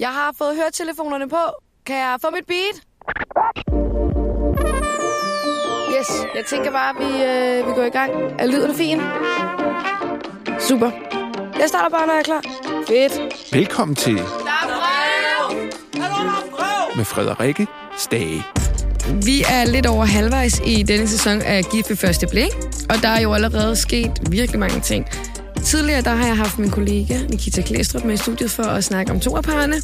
Jeg har fået høretelefonerne på. Kan jeg få mit beat? Yes, jeg tænker bare, at vi, øh, vi går i gang. Er lyden fin? Super. Jeg starter bare, når jeg er klar. Fedt. Velkommen til Der er brev! med Frederikke Stage. Vi er lidt over halvvejs i denne sæson af Gift ved første blik, og der er jo allerede sket virkelig mange ting. Tidligere der har jeg haft min kollega Nikita Klæstrup med i studiet for at snakke om toerparerne.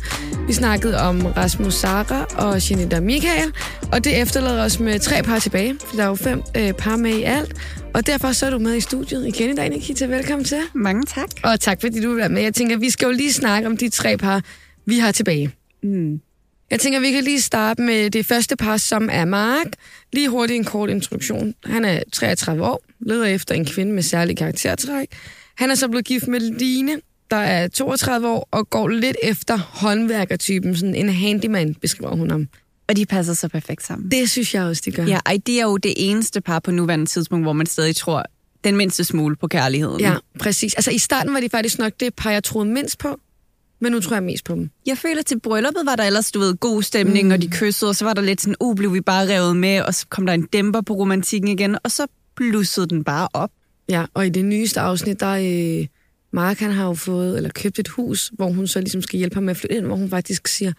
Vi snakkede om Rasmus Sara og Janita Michael, og det efterlader os med tre par tilbage, for der er jo fem øh, par med i alt. Og derfor så er du med i studiet igen i dag, Nikita. Velkommen til. Mange tak. Og tak fordi du vil være med. Jeg tænker, vi skal jo lige snakke om de tre par, vi har tilbage. Mm. Jeg tænker, vi kan lige starte med det første par, som er Mark. Lige hurtigt en kort introduktion. Han er 33 år, leder efter en kvinde med særlig karaktertræk. Han er så blevet gift med Line, der er 32 år, og går lidt efter håndværkertypen. Sådan en handyman, beskriver hun ham. Og de passer så perfekt sammen. Det synes jeg også, de gør. Ja, ej, det er jo det eneste par på nuværende tidspunkt, hvor man stadig tror den mindste smule på kærligheden. ja præcis. Altså i starten var de faktisk nok det par, jeg troede mindst på. Men nu tror jeg mest på dem. Jeg føler, til brylluppet var der ellers, du ved, god stemning, mm. og de kyssede, og så var der lidt sådan, uh, blev vi bare revet med, og så kom der en dæmper på romantikken igen, og så blussede den bare op. Ja, og i det nyeste afsnit, der øh, Mark han har jo fået, eller købt et hus, hvor hun så ligesom skal hjælpe ham med at flytte ind, hvor hun faktisk siger,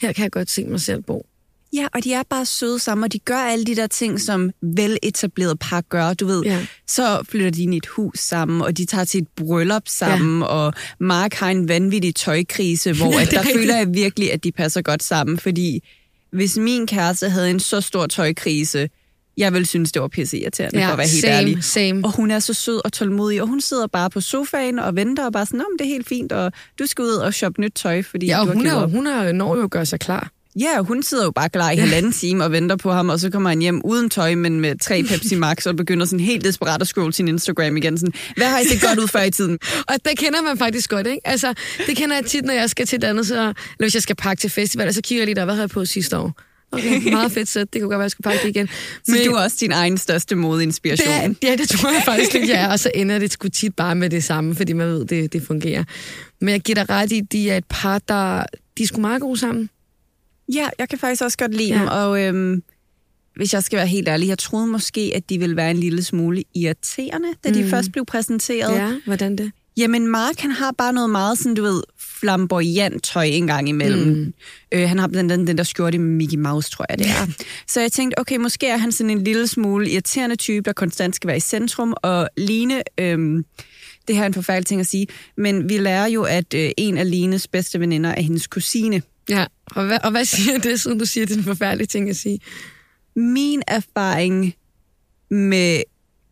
her kan jeg godt se mig selv bo. Ja, og de er bare søde sammen, og de gør alle de der ting, som veletablerede par gør, du ved. Ja. Så flytter de ind i et hus sammen, og de tager til et bryllup sammen, ja. og Mark har en vanvittig tøjkrise, hvor at er der føler jeg virkelig, at de passer godt sammen, fordi hvis min kæreste havde en så stor tøjkrise, jeg ville synes, det var pisseirriterende, for at være helt same, ærlig. same. Og hun er så sød og tålmodig, og hun sidder bare på sofaen og venter og bare sådan, om det er helt fint, og du skal ud og shoppe nyt tøj, fordi Ja, du og har hun, er hun er, når jo at gøre sig klar. Ja, hun sidder jo bare klar i halvanden time og venter på ham, og så kommer han hjem uden tøj, men med tre Pepsi Max, og begynder sådan helt desperat at scrolle sin Instagram igen. Sådan, hvad har I set godt ud før i tiden? Og det kender man faktisk godt, ikke? Altså, det kender jeg tit, når jeg skal til dannet, så, eller hvis jeg skal pakke til festival, så kigger jeg lige der, hvad havde jeg på sidste år? Okay, meget fedt sæt. Det kunne godt være, jeg skulle pakke det igen. Så du er også din egen største modeinspiration. det, ja, det tror jeg faktisk lidt, jeg er. Og så ender det sgu tit bare med det samme, fordi man ved, det, det fungerer. Men jeg giver dig ret i, de er et par, der... De er sgu meget gode sammen. Ja, jeg kan faktisk også godt lide Ja. dem, og øhm, hvis jeg skal være helt ærlig, jeg troede måske, at de ville være en lille smule irriterende, da de Mm. først blev præsenteret. Ja, hvordan det? Jamen, Mark, han har bare noget meget sådan, du ved, flamboyant tøj en gang imellem. Mm. Øh, han har blandt andet den der skjorte med Mickey Mouse, tror jeg, det er. Så jeg tænkte, okay, måske er han sådan en lille smule irriterende type, der konstant skal være i centrum, og Line... Øhm, det her er en forfærdelig ting at sige, men vi lærer jo, at øh, en af Lines bedste veninder er hendes kusine. Ja, og hvad, og hvad siger det, siden du siger, det er en forfærdelig ting at sige? Min erfaring med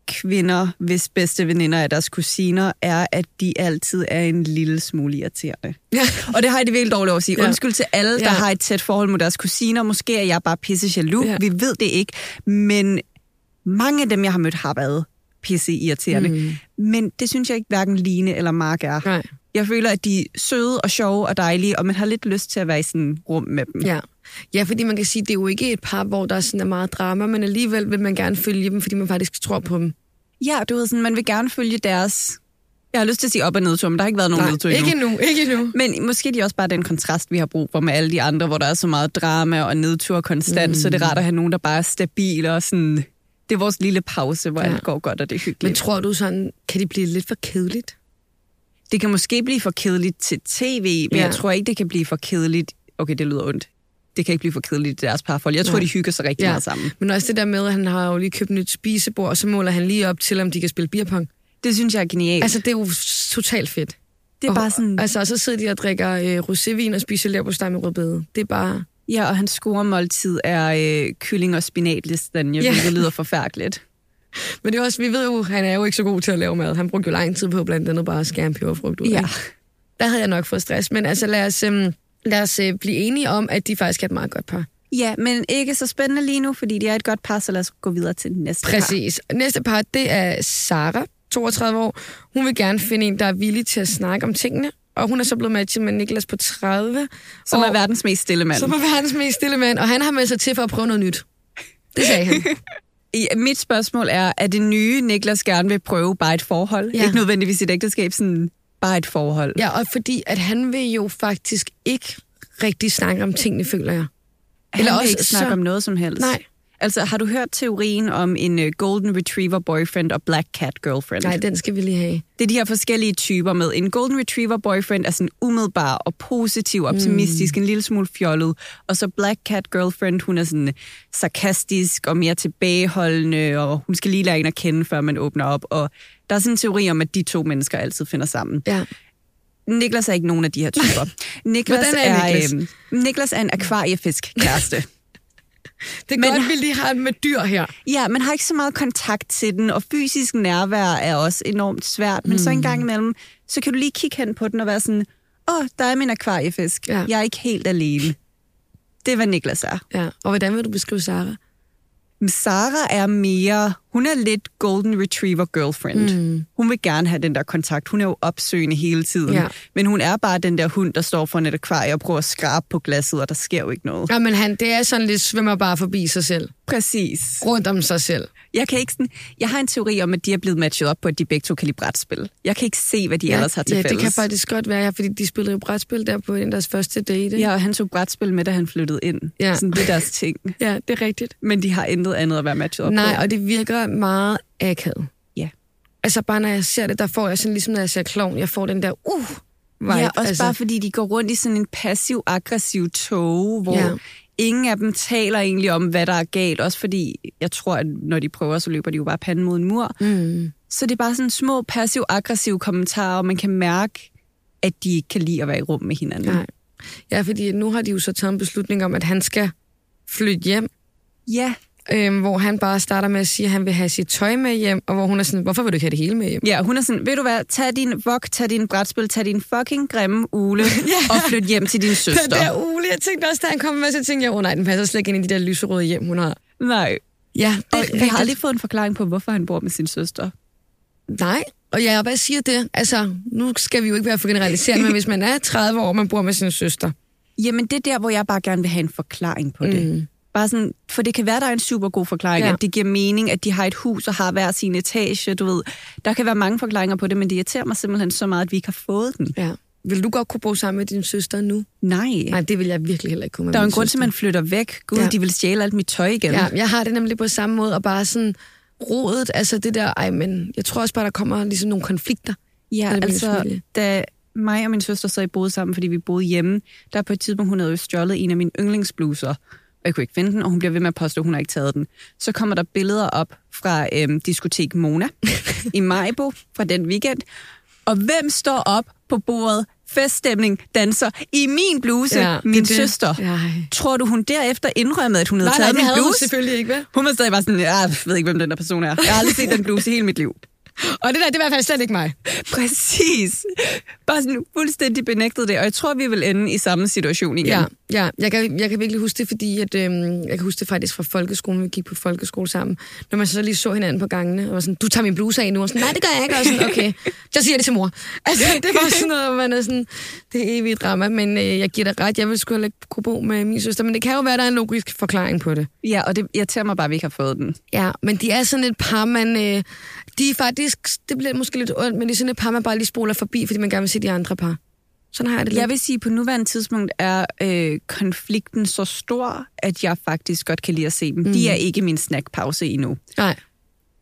kvinder, hvis bedste veninder er deres kusiner, er, at de altid er en lille smule irriterende. Ja. Og det har jeg det virkelig dårligt over at sige. Ja. Undskyld til alle, der Ja. har et tæt forhold med deres kusiner. Måske er jeg bare pisse jaloux. Ja. Ja. Vi ved det ikke. Men mange af dem, jeg har mødt, har været pisse irriterende. Mm. Men det synes jeg ikke, hverken Line eller Mark er. Nej. Jeg føler, at de er søde og sjove og dejlige, og man har lidt lyst til at være i sådan et rum med dem. Ja. Ja, fordi man kan sige, det er jo ikke et par, hvor der sådan er meget drama, men alligevel vil man gerne følge dem, fordi man faktisk tror på dem. Ja, du ved sådan, man vil gerne følge deres... Jeg har lyst til at sige op- og nedtur, men der har ikke været nogen nedtur endnu. ikke endnu, ikke endnu. Men måske de er også bare den kontrast, vi har brug for med alle de andre, hvor der er så meget drama og nedtur konstant, mm. så det er rart at have nogen, der bare er stabile og sådan... Det er vores lille pause, hvor Ja. alt går godt, og det er hyggeligt. Men tror du sådan, kan det blive lidt for kedeligt? det kan måske blive for kedeligt til tv, men ja. jeg tror ikke, det kan blive for kedeligt... Okay, det lyder ondt. Det kan ikke blive for kedeligt i deres parforhold. Jeg tror, Nej. de hygger sig rigtig Ja. meget sammen. Men også det der med, at han har jo lige købt et nyt spisebord, og så måler han lige op til, om de kan spille beerpong. Det synes jeg er genialt. Altså, det er jo totalt fedt. det er og, bare sådan... Altså, og så sidder de og drikker øh, rosévin og spiser leverpostej med rødbede. Det er bare... Ja, og hans scoremåltid er øh, kylling og spinatlistanje, Ja. ja. hvilket lyder forfærdeligt. Men det er også, vi ved jo, han er jo ikke så god til at lave mad. Han brugte jo lang tid på blandt andet bare at skære en peberfrugt ud. Ja. ikke? Der havde jeg nok fået stress. Men altså, lad os, øhm, lad os øh, blive enige om, at de faktisk er et meget godt par. Ja, men ikke så spændende lige nu, fordi de er et godt par, så lad os gå videre til den næste par. Præcis. Næste par, det er Sara, 32 år. Hun vil gerne finde en, der er villig til at snakke om tingene. Og hun er så blevet matchet med Niklas på 30. Som og, er verdens mest stille mand. Som er verdens mest stille mand. Og han har med sig til for at prøve noget nyt. Det sagde han. Mit spørgsmål er, er det nye, Niklas gerne vil prøve bare et forhold? Ja. Ikke nødvendigvis et ægteskab, sådan bare et forhold. Ja, og fordi at han vil jo faktisk ikke rigtig snakke om tingene, føler jeg. Han Eller vil også ikke snakke så- om noget som helst. Nej. Altså, har du hørt teorien om en uh, golden retriever boyfriend og black cat girlfriend? Nej, den skal vi lige have. Det er de her forskellige typer med. En golden retriever boyfriend er sådan umiddelbar og positiv, optimistisk, mm. en lille smule fjollet. Og så black cat girlfriend, hun er sådan sarkastisk og mere tilbageholdende, og hun skal lige lære en at kende, før man åbner op. Og der er sådan en teori om, at de to mennesker altid finder sammen. Ja. Niklas er ikke nogen af de her typer. Niklas Hvordan er Niklas? øhm, Niklas er en akvariefisk kæreste. Det er Men- godt, vi lige har med dyr her. Ja, man har ikke så meget kontakt til den, og fysisk nærvær er også enormt svært. Men mm. så en gang imellem, så kan du lige kigge hen på den og være sådan, åh, oh, der er min akvariefisk. Ja. Jeg er ikke helt alene. Det er, hvad Niklas er. Ja. Og hvordan vil du beskrive Sara? Sara er mere, hun er lidt golden retriever girlfriend. Mm. Hun vil gerne have den der kontakt. Hun er jo opsøgende hele tiden. Ja. Men hun er bare den der hund, der står for et akvarie og prøver at skrabe på glasset, og der sker jo ikke noget. Ja, men han, det er sådan lidt svømmer bare forbi sig selv. Præcis. Rundt om sig selv. Jeg kan ikke sådan, jeg har en teori om, at de er blevet matchet op på, at de begge to kan lide brætspil. Jeg kan ikke se, hvad de ja, ellers har til ja, fælles. det kan faktisk godt være, ja, fordi de spillede jo brætspil der på en deres første date. Ja, og han tog brætspil med, da han flyttede ind. Ja. Sådan, det er deres ting. ja, det er rigtigt. Men de har intet andet at være matchet op Nej, på. og det virker meget akavet. Ja. Altså bare når jeg ser det, der får jeg sådan ligesom når jeg ser klovn, jeg får den der uh vibe. Ja, også altså, bare fordi de går rundt i sådan en passiv-aggressiv tog, hvor Ja. Ingen af dem taler egentlig om, hvad der er galt. Også fordi, jeg tror, at når de prøver, så løber de jo bare panden mod en mur. Mm. Så det er bare sådan små passiv-aggressive kommentarer, og man kan mærke, at de ikke kan lide at være i rum med hinanden. Nej. Ja, fordi nu har de jo så taget en beslutning om, at han skal flytte hjem, Ja, øhm, hvor han bare starter med at sige, at han vil have sit tøj med hjem, og hvor hun er sådan, hvorfor vil du ikke have det hele med hjem? Ja, hun er sådan, ved du hvad, tag din vok, tag din brætspil, tag din fucking grimme ule ja. og flyt hjem til din Den søster. der ule, jeg tænkte også, da han kom med, så tænkte jeg, åh oh, nej, den passer slet ikke ind i de der lyserøde hjem, hun har. Nej, Ja, det og vi har aldrig fået en forklaring på, hvorfor han bor med sin søster. Nej, og ja, hvad siger det? Altså, nu skal vi jo ikke være for generaliserende, men hvis man er 30 år, og man bor med sin søster. Jamen, det er der, hvor jeg bare gerne vil have en forklaring på det. Mm. Bare sådan, for det kan være, der er en super god forklaring, Ja. at det giver mening, at de har et hus og har hver sin etage, du ved. Der kan være mange forklaringer på det, men det irriterer mig simpelthen så meget, at vi ikke har fået den. Ja. Vil du godt kunne bo sammen med din søster nu? Nej. Nej, det vil jeg virkelig heller ikke kunne med Der er en grund til, at man flytter væk. Gud, Ja. de vil stjæle alt mit tøj igen. Ja, jeg har det nemlig på samme måde, og bare sådan rodet, altså det der, ej, men jeg tror også bare, der kommer ligesom nogle konflikter. Ja, altså, da mig og min søster så i boede sammen, fordi vi boede hjemme, der på et tidspunkt, hun havde jo stjålet en af mine yndlingsbluser, jeg kunne ikke finde den, og hun bliver ved med at påstå, at hun har ikke taget den. Så kommer der billeder op fra øhm, diskotek Mona i Majbo fra den weekend, og hvem står op på bordet, feststemning, danser i min bluse, ja, min det er søster. Ja. Tror du, hun derefter indrømmede, at hun havde Nej, nej, taget det min bluse? selvfølgelig ikke, vel? Hun var stadig bare sådan, jeg ved ikke, hvem den der person er. Jeg har aldrig set den bluse hele mit liv. Og det der, det er i hvert fald slet ikke mig. Præcis. Bare sådan fuldstændig benægtet det, og jeg tror, vi vil ende i samme situation igen. Ja, ja. Jeg, kan, jeg kan virkelig huske det, fordi at, øhm, jeg kan huske det faktisk fra folkeskolen, vi gik på folkeskole sammen. Når man så lige så hinanden på gangene, og var sådan, du tager min bluse af nu, og sådan, nej, det gør jeg ikke, og sådan, okay, så siger jeg det til mor. Altså, det var sådan noget, man er sådan, det er evigt drama, men øh, jeg giver dig ret, jeg vil sgu heller ikke kunne bo med min søster, men det kan jo være, der er en logisk forklaring på det. ja, og det irriterer mig bare, at vi ikke har fået den. Ja, men de er sådan et par, man... Øh, de er faktisk... Det bliver måske lidt ondt, men de er sådan et par, man bare lige spoler forbi, fordi man gerne vil se de andre par. Sådan har jeg det lidt. Jeg vil sige, at på nuværende tidspunkt er øh, konflikten så stor, at jeg faktisk godt kan lide at se dem. Mm. De er ikke min snackpause endnu. Nej.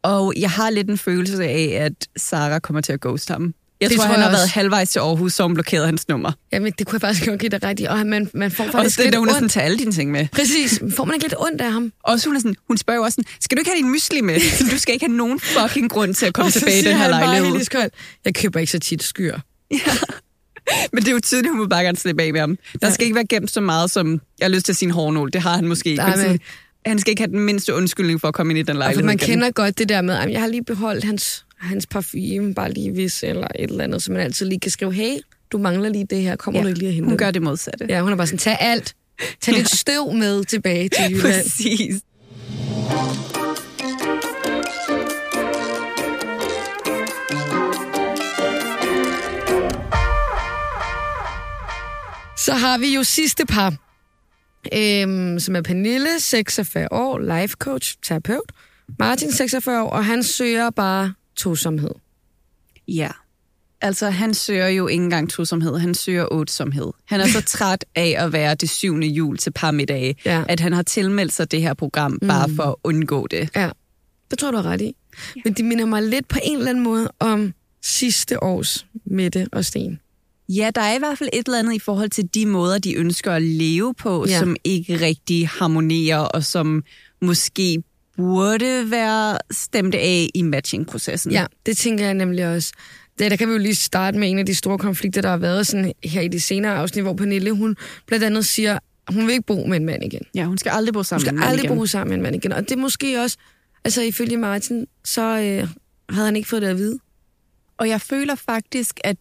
Og jeg har lidt en følelse af, at Sara kommer til at ghost ham. Jeg Det tror, tror han har været også. halvvejs til Aarhus, så hun blokerede hans nummer. Jamen, det kunne jeg faktisk godt give dig ret i. Og man, man får faktisk det lidt hun er sådan, ondt. tage alle dine ting med. Præcis. Får man ikke lidt ondt af ham? Også hun, er sådan, hun spørger også sådan, skal du ikke have din mysli med? Du skal ikke have nogen fucking grund til at komme tilbage i den her bare lejlighed. iskoldt, Jeg køber ikke så tit skyer. Men det er jo tydeligt, hun vil bare gerne slippe af med ham. Der skal ikke være gemt så meget, som jeg har lyst til at sige en hårnål. Det har han måske ikke. Nej, Men han skal ikke have den mindste undskyldning for at komme ind i den lejlighed man igen. kender godt det der med, at jeg har lige beholdt hans, hans parfume, bare lige hvis, eller et eller andet, så man altid lige kan skrive, hey, du mangler lige det her, kommer ja, du ikke lige at hente hun det? gør det modsatte. Ja, hun er bare sådan, tag alt. Tag lidt støv med tilbage til Jylland. Præcis. Så har vi jo sidste par, øhm, som er Pernille, 46 år, life coach, terapeut. Martin, 46 år, og han søger bare tosomhed. Ja. Altså, han søger jo ikke engang tosomhed, han søger otsomhed. Han er så træt af at være det syvende jul til par middage, Ja. at han har tilmeldt sig det her program, bare for at undgå det. Ja, det tror jeg, du har ret i. Ja. Men det minder mig lidt på en eller anden måde om sidste års Mette og Sten. Ja, der er i hvert fald et eller andet i forhold til de måder, de ønsker at leve på, ja. som ikke rigtig harmonerer, og som måske burde være stemt af i matchingprocessen. Ja, det tænker jeg nemlig også. Det, der kan vi jo lige starte med en af de store konflikter, der har været sådan her i de senere afsnit, hvor Pernille, hun blandt andet siger, at hun vil ikke bo med en mand igen. ja hun skal aldrig bo Hun sammen skal med en mand aldrig igen. bo sammen med en mand igen. Og det er måske også, altså ifølge Martin, så øh, havde han ikke fået det at vide. Og jeg føler faktisk, at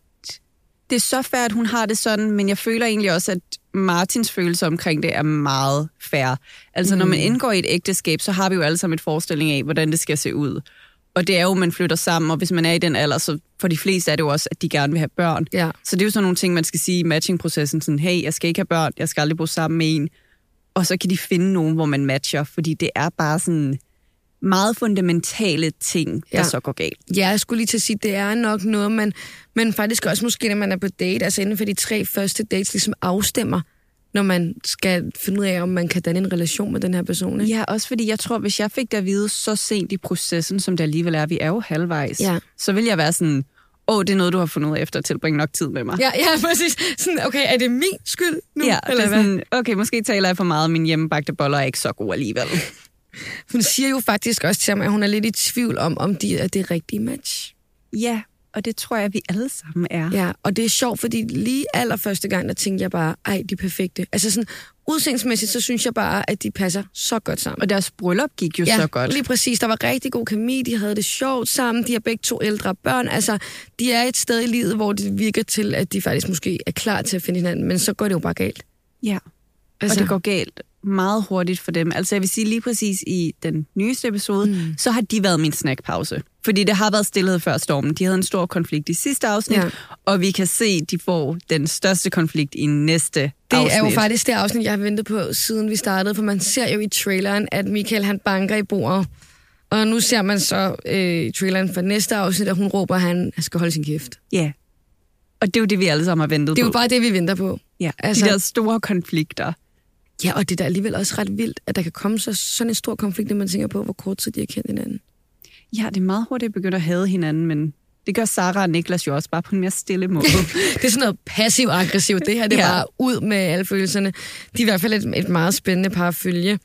det er så fair, at hun har det sådan, men jeg føler egentlig også, at Martins følelse omkring det er meget fair. Altså, mm. når man indgår i et ægteskab, så har vi jo alle sammen et forestilling af, hvordan det skal se ud. Og det er jo, at man flytter sammen, og hvis man er i den alder, så for de fleste er det jo også, at de gerne vil have børn. Ja. Så det er jo sådan nogle ting, man skal sige i matchingprocessen, sådan, hey, jeg skal ikke have børn, jeg skal aldrig bo sammen med en. Og så kan de finde nogen, hvor man matcher, fordi det er bare sådan meget fundamentale ting, der Ja. så går galt. Ja, jeg skulle lige til at sige, det er nok noget, man, man faktisk også måske, når man er på date, altså inden for de tre første dates, ligesom afstemmer, når man skal finde ud af, om man kan danne en relation med den her person. Ikke? Ja, også fordi jeg tror, hvis jeg fik det at vide så sent i processen, som det alligevel er, vi er jo halvvejs, Ja. så vil jeg være sådan, åh, det er noget, du har fundet ud af efter at tilbringe nok tid med mig. Ja, ja, præcis. Sådan, okay, er det min skyld nu? Ja, eller hvad? sådan, okay, måske taler jeg for meget, min hjemmebagte boller er ikke så gode alligevel. Hun siger jo faktisk også til mig, at hun er lidt i tvivl om, om de er det rigtige match. Ja, og det tror jeg, vi alle sammen er. Ja, og det er sjovt, fordi lige allerførste gang, der tænkte jeg bare, ej, de er perfekte. Altså sådan, udseendsmæssigt, så synes jeg bare, at de passer så godt sammen. Og deres bryllup gik jo ja, så godt. lige præcis. Der var rigtig god kemi, de havde det sjovt sammen, de har begge to ældre børn. Altså, de er et sted i livet, hvor det virker til, at de faktisk måske er klar til at finde hinanden, men så går det jo bare galt. Ja, altså. og det går galt meget hurtigt for dem. Altså jeg vil sige lige præcis i den nyeste episode, mm. så har de været min snackpause. Fordi det har været stillhed før stormen. De havde en stor konflikt i sidste afsnit, Ja. og vi kan se, at de får den største konflikt i næste Det afsnit. er jo faktisk det afsnit, jeg har ventet på, siden vi startede, for man ser jo i traileren, at Michael han banker i bordet. Og nu ser man så øh, i traileren for næste afsnit, at hun råber, at han skal holde sin kæft. Ja. Og det er jo det, vi alle sammen har ventet Det er på. jo bare det, vi venter på. ja. altså- De der store konflikter. Ja, og det er da alligevel også ret vildt, at der kan komme så, sådan en stor konflikt, når man tænker på, hvor kort tid de har kendt hinanden. Ja, det er meget hurtigt at begynde at hade hinanden, men det gør Sara og Niklas jo også bare på en mere stille måde. Det er sådan noget passiv-aggressivt. Det her, det er Ja. bare ud med alle følelserne. De er i hvert fald et, et meget spændende par at følge.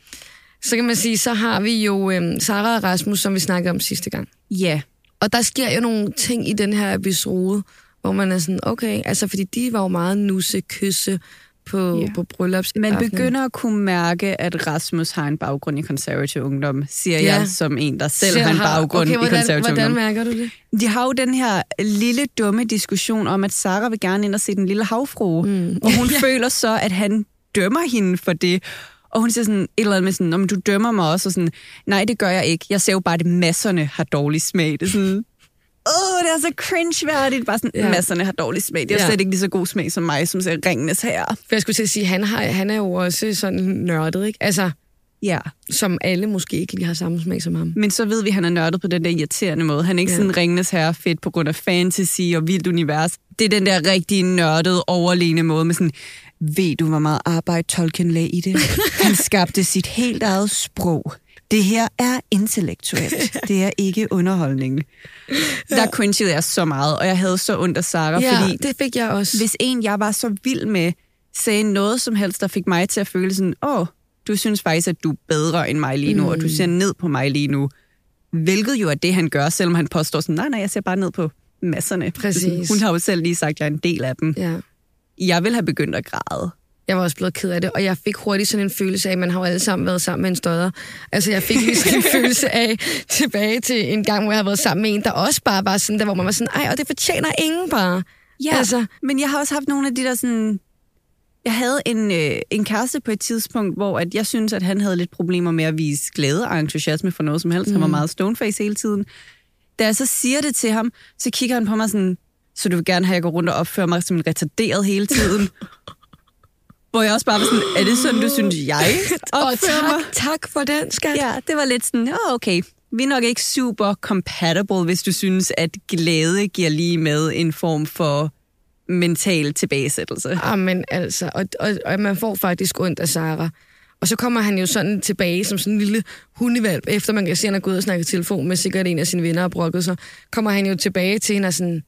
Så kan man sige, så har vi jo øhm, Sara og Rasmus, som vi snakkede om sidste gang. ja, Og der sker jo nogle ting i den her episode, hvor man er sådan, okay, altså fordi de var jo meget nusse, kysse på, Ja. på bryllups. Man begynder at kunne mærke, at Rasmus har en baggrund i konservativ ungdom, siger Ja. jeg som en, der selv, har en baggrund okay, i hvordan, konservativ hvordan ungdom. mærker du det? De har jo den her lille dumme diskussion om, at Sara vil gerne ind og se den lille havfrue, mm. og hun føler så, at han dømmer hende for det. Og hun siger sådan et eller andet med sådan, om du dømmer mig også, og sådan, nej, det gør jeg ikke. Jeg ser jo bare, at masserne har dårlig smag. Det er sådan, åh, det er så cringe-værdigt. Bare sådan, Ja. masserne har dårlig smag. Det er Ja. slet ikke lige så god smag som mig, som ser Ringenes Herre. For jeg skulle til at sige, han, har, han er jo også sådan nørdet, ikke? Altså, Ja. som alle måske ikke lige har samme smag som ham. Men så ved vi, at han er nørdet på den der irriterende måde. Han er ikke Ja. sådan Ringenes Herre fedt på grund af fantasy og vildt univers. Det er den der rigtig nørdede, overlegne måde med sådan, ved du, hvor meget arbejde Tolkien lagde i det? Han skabte sit helt eget sprog. Det her er intellektuelt. Det er ikke underholdning. Der cringede jeg så meget, og jeg havde så ondt af Sarah, Ja, fordi det fik jeg også. hvis en, jeg var så vild med, sagde noget som helst, der fik mig til at føle sådan, åh, du synes faktisk, at du er bedre end mig lige nu, mm. og du ser ned på mig lige nu. Hvilket jo er det, han gør, selvom han påstår sådan, nej, nej, jeg ser bare ned på masserne. Præcis. Hun har jo selv lige sagt, at jeg er en del af dem. Ja. Jeg vil have begyndt at græde. Jeg var også blevet ked af det, og jeg fik hurtigt sådan en følelse af, at man har jo alle sammen været sammen med en stodder. Altså, jeg fik lige sådan en følelse af tilbage til en gang, hvor jeg havde været sammen med en, der også bare var sådan der, hvor man var sådan, ej, og det fortjener ingen bare. Ja, Altså. altså. men jeg har også haft nogle af de der sådan... Jeg havde en, øh, en kæreste på et tidspunkt, hvor at jeg synes, at han havde lidt problemer med at vise glæde og entusiasme for noget som helst. Mm. Han var meget stoneface hele tiden. Da jeg så siger det til ham, så kigger han på mig sådan, så du vil gerne have, at jeg går rundt og opfører mig som en retarderet hele tiden. hvor jeg også bare var sådan, er det sådan, du synes, jeg Og opfører mig? tak, tak for den, skat. Ja, det var lidt sådan, åh, okay. vi er nok ikke super compatible, hvis du synes, at glæde giver lige med en form for mental tilbagesættelse. Amen, altså. Og, og, og man får faktisk ondt af Sara. Og så kommer han jo sådan tilbage som sådan en lille hundevalp, efter man kan se, at han er gået og snakket telefon med sikkert en af sine venner og brokket så kommer han jo tilbage til hende og sådan,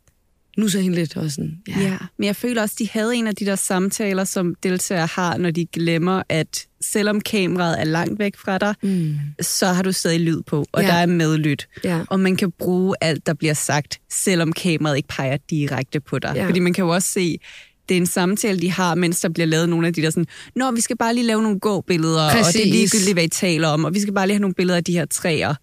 nu så hende lidt og sådan, Ja. ja, men jeg føler også, de havde en af de der samtaler, som deltagere har, når de glemmer, at selvom kameraet er langt væk fra dig, mm. så har du stadig lyd på, og Ja. der er medlyt. Ja. Og man kan bruge alt, der bliver sagt, selvom kameraet ikke peger direkte på dig. Ja. Fordi man kan jo også se, det er en samtale, de har, mens der bliver lavet nogle af de der sådan, Nå, vi skal bare lige lave nogle gåbilleder, og det er Præcis. ligegyldigt, hvad I taler om, og vi skal bare lige have nogle billeder af de her træer.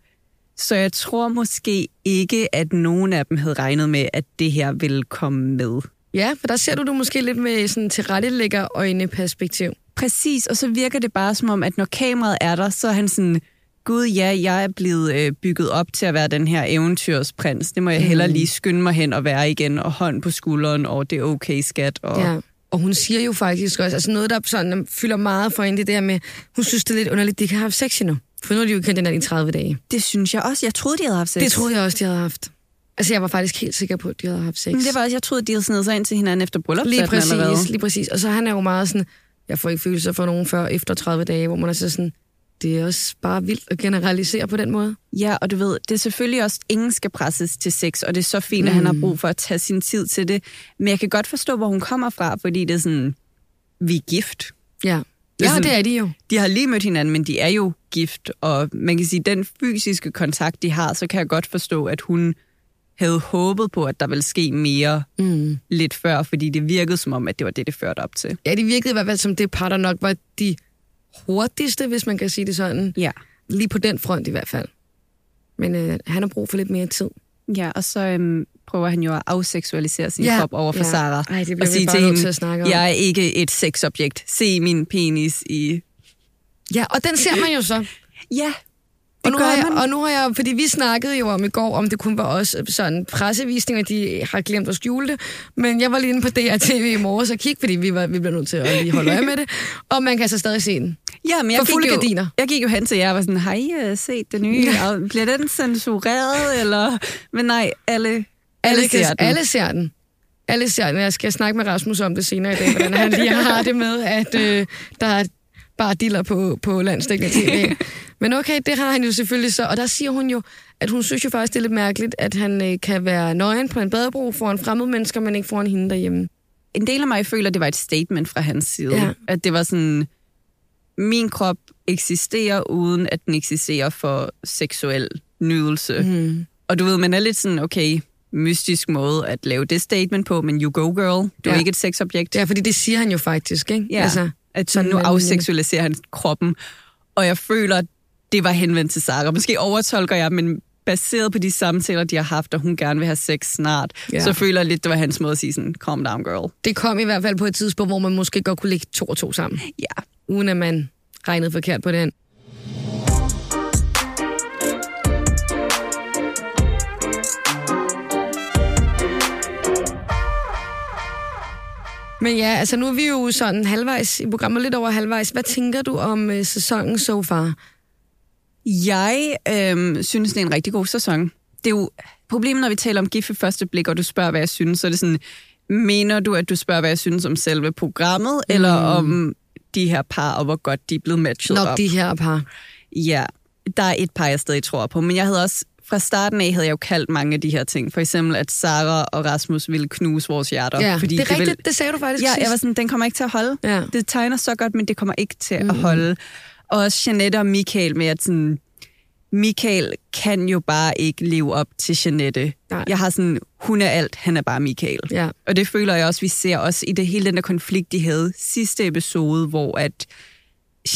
Så jeg tror måske ikke, at nogen af dem havde regnet med, at det her ville komme med. ja, for der ser du det måske lidt med sådan tilrettelægger perspektiv. Præcis, og så virker det bare som om, at når kameraet er der, så er han sådan, gud ja, jeg er blevet øh, bygget op til at være den her eventyrsprins. Det må jeg hellere lige skynde mig hen og være igen, og hånd på skulderen, og det er okay, skat. Og... Ja. Og hun siger jo faktisk også, altså noget, der sådan, fylder meget for hende, det der med, hun synes, det er lidt underligt, de kan have sex endnu. For nu har de jo kendt den her i 30 dage. Det synes jeg også. Jeg troede, de havde haft sex. Det troede jeg også, de havde haft. Altså, jeg var faktisk helt sikker på, at de havde haft sex. Men det var også, jeg troede, de havde snedet sig ind til hinanden efter bryllup. Lige præcis, lige præcis. Og så han er jo meget sådan, jeg får ikke følelser for nogen før efter 30 dage, hvor man er så sådan, det er også bare vildt at generalisere på den måde. Ja, og du ved, det er selvfølgelig også, ingen skal presses til sex, og det er så fint, mm. at han har brug for at tage sin tid til det. Men jeg kan godt forstå, hvor hun kommer fra, fordi det er sådan, vi er gift. Ja, ja sådan- det er de jo. De har lige mødt hinanden, men de er jo gift, og man kan sige, den fysiske kontakt, de har, så kan jeg godt forstå, at hun havde håbet på, at der ville ske mere Mm. lidt før, fordi det virkede som om, at det var det, det førte op til. Ja, det virkede i hvert fald som det par, der nok var de hurtigste, hvis man kan sige det sådan. Ja. Lige på den front i hvert fald. Men øh, han har brug for lidt mere tid. Ja, og så øhm, prøver han jo at afseksualisere sin Ja, krop over for ja. Sara. Ej, det bliver og sige bare til hende, til at snakke om. jeg er ikke et sexobjekt. Se min penis i... Ja, og den ser man jo så. Ja, Og nu, har jeg, man. og nu har jeg, fordi vi snakkede jo om i går, om det kun var også sådan pressevisninger, de har glemt at skjule det. Men jeg var lige inde på DRTV i morges og kigge, fordi vi, var, vi blev nødt til at lige holde øje med det. Og man kan så stadig se den. Ja, men jeg For gik fulde jo, gardiner. Jeg gik jo hen til jer og var sådan, har I uh, set det nye? Ja. Bliver den censureret, eller... Men nej, alle, alle, alle ser den. Alle ser den. Alle ser den. Jeg skal snakke med Rasmus om det senere i dag, hvordan han lige har det med, at øh, der er bare diller på, på landstækkende tv. Men okay, det har han jo selvfølgelig så. Og der siger hun jo, at hun synes jo faktisk, det er lidt mærkeligt, at han øh, kan være nøgen på en badebro foran fremmede mennesker, men ikke foran hende derhjemme. En del af mig føler, at det var et statement fra hans side. Ja. At det var sådan, min krop eksisterer, uden at den eksisterer for seksuel nydelse. Mm. Og du ved, man er lidt sådan, okay, mystisk måde at lave det statement på, men you go girl, du ja. er ikke et sexobjekt. Ja, fordi det siger han jo faktisk, ikke? Ja, altså, at sådan, nu afseksualiserer han kroppen. Og jeg føler, det var henvendt til Sara. Måske overtolker jeg, men baseret på de samtaler, de har haft, og hun gerne vil have sex snart, Ja. så føler jeg lidt, det var hans måde at sige sådan, calm down girl. Det kom i hvert fald på et tidspunkt, hvor man måske godt kunne lægge to og to sammen, Ja, uden at man regnede forkert på den. Men ja, altså nu er vi jo sådan halvvejs i programmet, lidt over halvvejs. Hvad tænker du om øh, sæsonen so far? Jeg øhm, synes, det er en rigtig god sæson. Det er jo problemet, når vi taler om gift ved første blik, og du spørger, hvad jeg synes, så er det sådan, mener du, at du spørger, hvad jeg synes om selve programmet, mm. eller om de her par, og hvor godt de er blevet matchet Nok op? de her par. Ja, der er et par, jeg stadig tror på, men jeg havde også, fra starten af havde jeg jo kaldt mange af de her ting. For eksempel, at Sara og Rasmus ville knuse vores hjerter. Ja, fordi det er rigtigt, Vil... det sagde du faktisk Ja, sidst. jeg var sådan, den kommer ikke til at holde. Ja. Det tegner så godt, men det kommer ikke til mm. at holde. Og også Jeanette og Michael med, at sådan, Michael kan jo bare ikke leve op til Jeanette. Nej. Jeg har sådan, hun er alt, han er bare Michael. Ja. Og det føler jeg også, vi ser også i det hele den der konflikt, de havde sidste episode, hvor at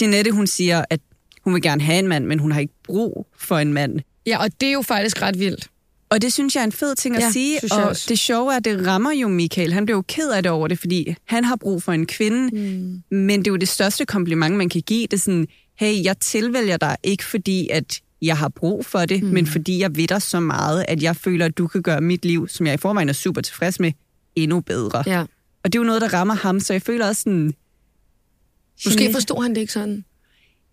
Jeanette, hun siger, at hun vil gerne have en mand, men hun har ikke brug for en mand. ja, og det er jo faktisk ret vildt. Og det synes jeg er en fed ting at Ja, sige, og det sjove er, at det rammer jo Michael. Han blev jo ked af det over det, fordi han har brug for en kvinde, mm. men det er jo det største kompliment, man kan give. Det er sådan, hey, jeg tilvælger dig ikke fordi, at jeg har brug for det, mm. men fordi jeg ved dig så meget, at jeg føler, at du kan gøre mit liv, som jeg i forvejen er super tilfreds med, endnu bedre. Ja. Og det er jo noget, der rammer ham, så jeg føler også sådan... Måske forstod han det ikke sådan.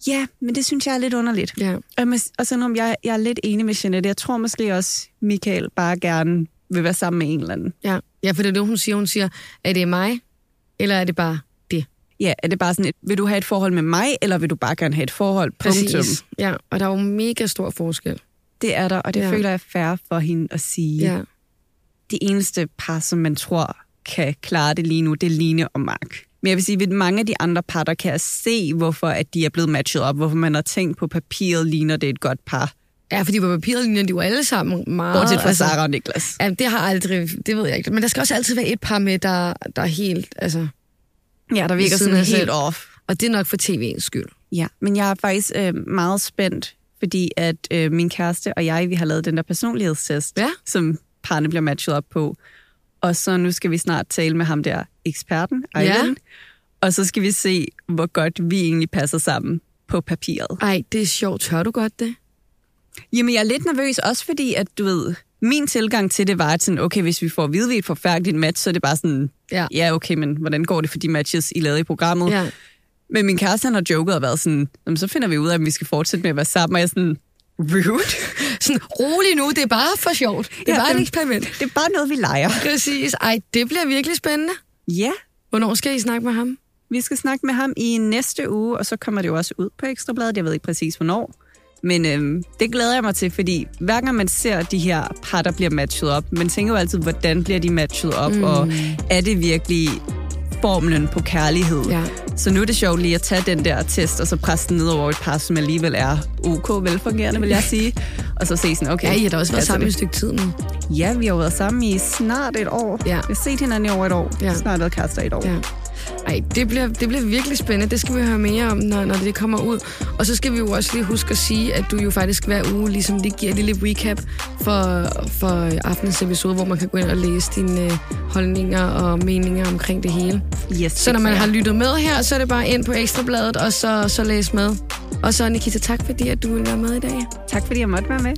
Ja, men det synes jeg er lidt underligt. Ja. Og, og sådan om jeg, jeg er lidt enig med Jeanette. Jeg tror måske også, Michael bare gerne vil være sammen med en eller anden. Ja, ja for det er det, hun siger. Hun siger, er det mig, eller er det bare det? Ja, er det bare sådan et, vil du have et forhold med mig, eller vil du bare gerne have et forhold? Punktum. Ja, og der er jo mega stor forskel. Det er der, og det Ja. føler jeg fair for hende at sige. Ja. Det eneste par, som man tror kan klare det lige nu, det er Line og Mark. Men jeg vil sige, ved mange af de andre par, der kan jeg se, hvorfor at de er blevet matchet op, hvorfor man har tænkt på papiret, ligner det et godt par. Ja, fordi på papiret ligner de jo alle sammen meget... Bortset fra Sara og Niklas. Ja, det har aldrig... Det ved jeg ikke. Men der skal også altid være et par med, der, der er helt... Altså, Ja, der virker sådan helt selv. off. og det er nok for tv'ens skyld. Ja, men jeg er faktisk øh, meget spændt, fordi at øh, min kæreste og jeg, vi har lavet den der personlighedstest, Ja. som parne bliver matchet op på. Og så nu skal vi snart tale med ham der, eksperten, Ja. Ivan. Og så skal vi se, hvor godt vi egentlig passer sammen på papiret. Ej, det er sjovt. Tør du godt det? Jamen, jeg er lidt nervøs, også fordi, at du ved, min tilgang til det var, at sådan, okay, hvis vi får at vide, vi er et forfærdeligt match, så er det bare sådan, Ja. ja, okay, men hvordan går det for de matches, I lavede i programmet? Ja. Men min kæreste, han har joket og været sådan, "Jamen, så finder vi ud af, om vi skal fortsætte med at være sammen. Og jeg er sådan, rude. Sådan, rolig nu, det er bare for sjovt. Det er Ja, bare et men- eksperiment. Det er bare noget, vi leger. Præcis. Ej, det bliver virkelig spændende. Ja, Hvornår skal I snakke med ham? vi skal snakke med ham i næste uge, og så kommer det jo også ud på Ekstrabladet. Jeg ved ikke præcis, hvornår. Men øhm, det glæder jeg mig til, fordi hver gang man ser de her par, der bliver matchet op, man tænker jo altid, hvordan bliver de matchet op, mm. og er det virkelig formlen på kærlighed? Ja. Så nu er det sjovt lige at tage den der test, og så presse den ned over et par, som alligevel er ok velfungerende, vil jeg sige. Og så se sådan, okay. Ja, I har da også været sammen i et det? stykke tid nu. Ja, vi har været sammen i snart et år. Ja. Vi har set hinanden i over et år. Ja. Snart været kærester i et år. Ja. Ej, det bliver, det bliver virkelig spændende. Det skal vi høre mere om, når, når det kommer ud. Og så skal vi jo også lige huske at sige, at du jo faktisk hver uge ligesom lige giver et lille recap for, for aftenens episode, hvor man kan gå ind og læse dine øh, holdninger og meninger omkring det hele. Yes, Så når man har lyttet med her, så er det bare ind på Ekstrabladet, og så, så læs med. Og så Nikita, tak fordi at du ville være med i dag. Tak fordi jeg måtte være med.